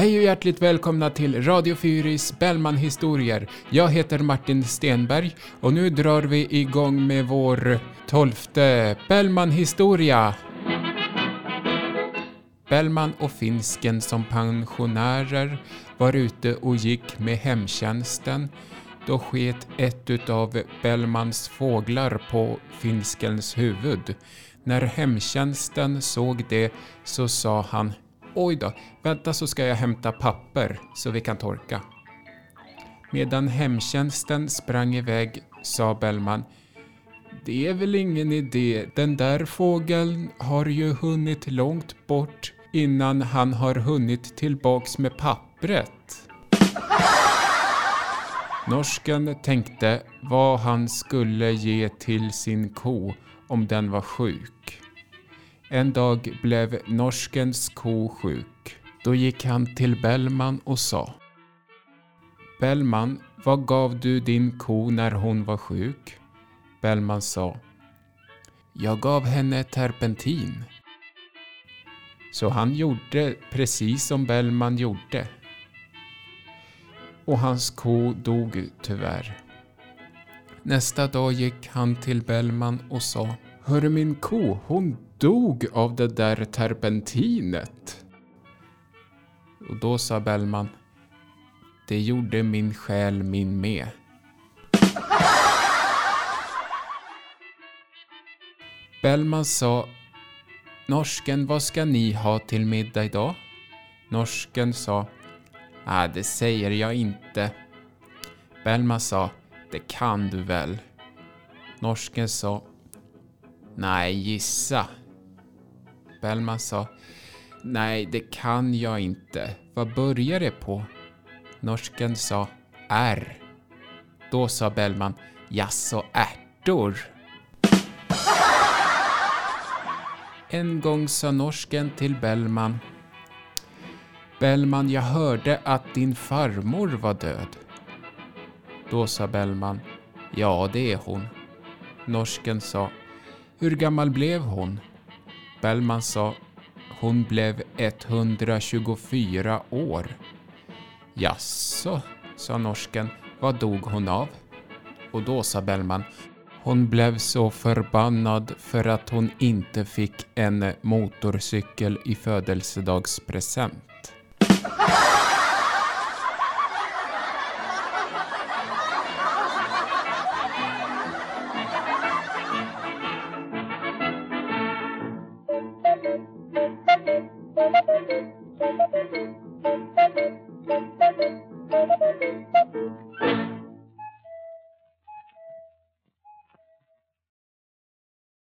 Hej och hjärtligt välkomna till Radio Fyris Bellman-historier. Jag heter Martin Stenberg och nu drar vi igång med vår tolfte Bellman-historia. Bellman och finsken som pensionärer var ute och gick med hemtjänsten. Då sket ett utav Bellmans fåglar på finskens huvud. När hemtjänsten såg det så sa han Oj då, vänta så ska jag hämta papper så vi kan torka. Medan hemtjänsten sprang iväg sa Bellman Det är väl ingen idé, den där fågeln har ju hunnit långt bort innan han har hunnit tillbaks med pappret. Norsken tänkte vad han skulle ge till sin ko om den var sjuk. En dag blev norskens ko sjuk. Då gick han till Bellman och sa Bellman, vad gav du din ko när hon var sjuk? Bellman sa Jag gav henne terpentin. Så han gjorde precis som Bellman gjorde. Och hans ko dog tyvärr. Nästa dag gick han till Bellman och sa Hörru min ko, hon dog av det där terpentinet. Och då sa Bellman Det gjorde min själ min med. Bellman sa Norsken, vad ska ni ha till middag idag? Norsken sa Nej, det säger jag inte. Bellman sa Det kan du väl? Norsken sa Nej, gissa. Bellman sa Nej, det kan jag inte. Vad börjar det på? Norsken sa R. Då sa Bellman Jaså, ärtor? En gång sa norsken till Bellman Bellman, jag hörde att din farmor var död. Då sa Bellman Ja, det är hon. Norsken sa hur gammal blev hon? Bellman sa hon blev 124 år. Jaså, sa norsken, vad dog hon av? Och då sa Bellman, hon blev så förbannad för att hon inte fick en motorcykel i födelsedagspresent. Thank you.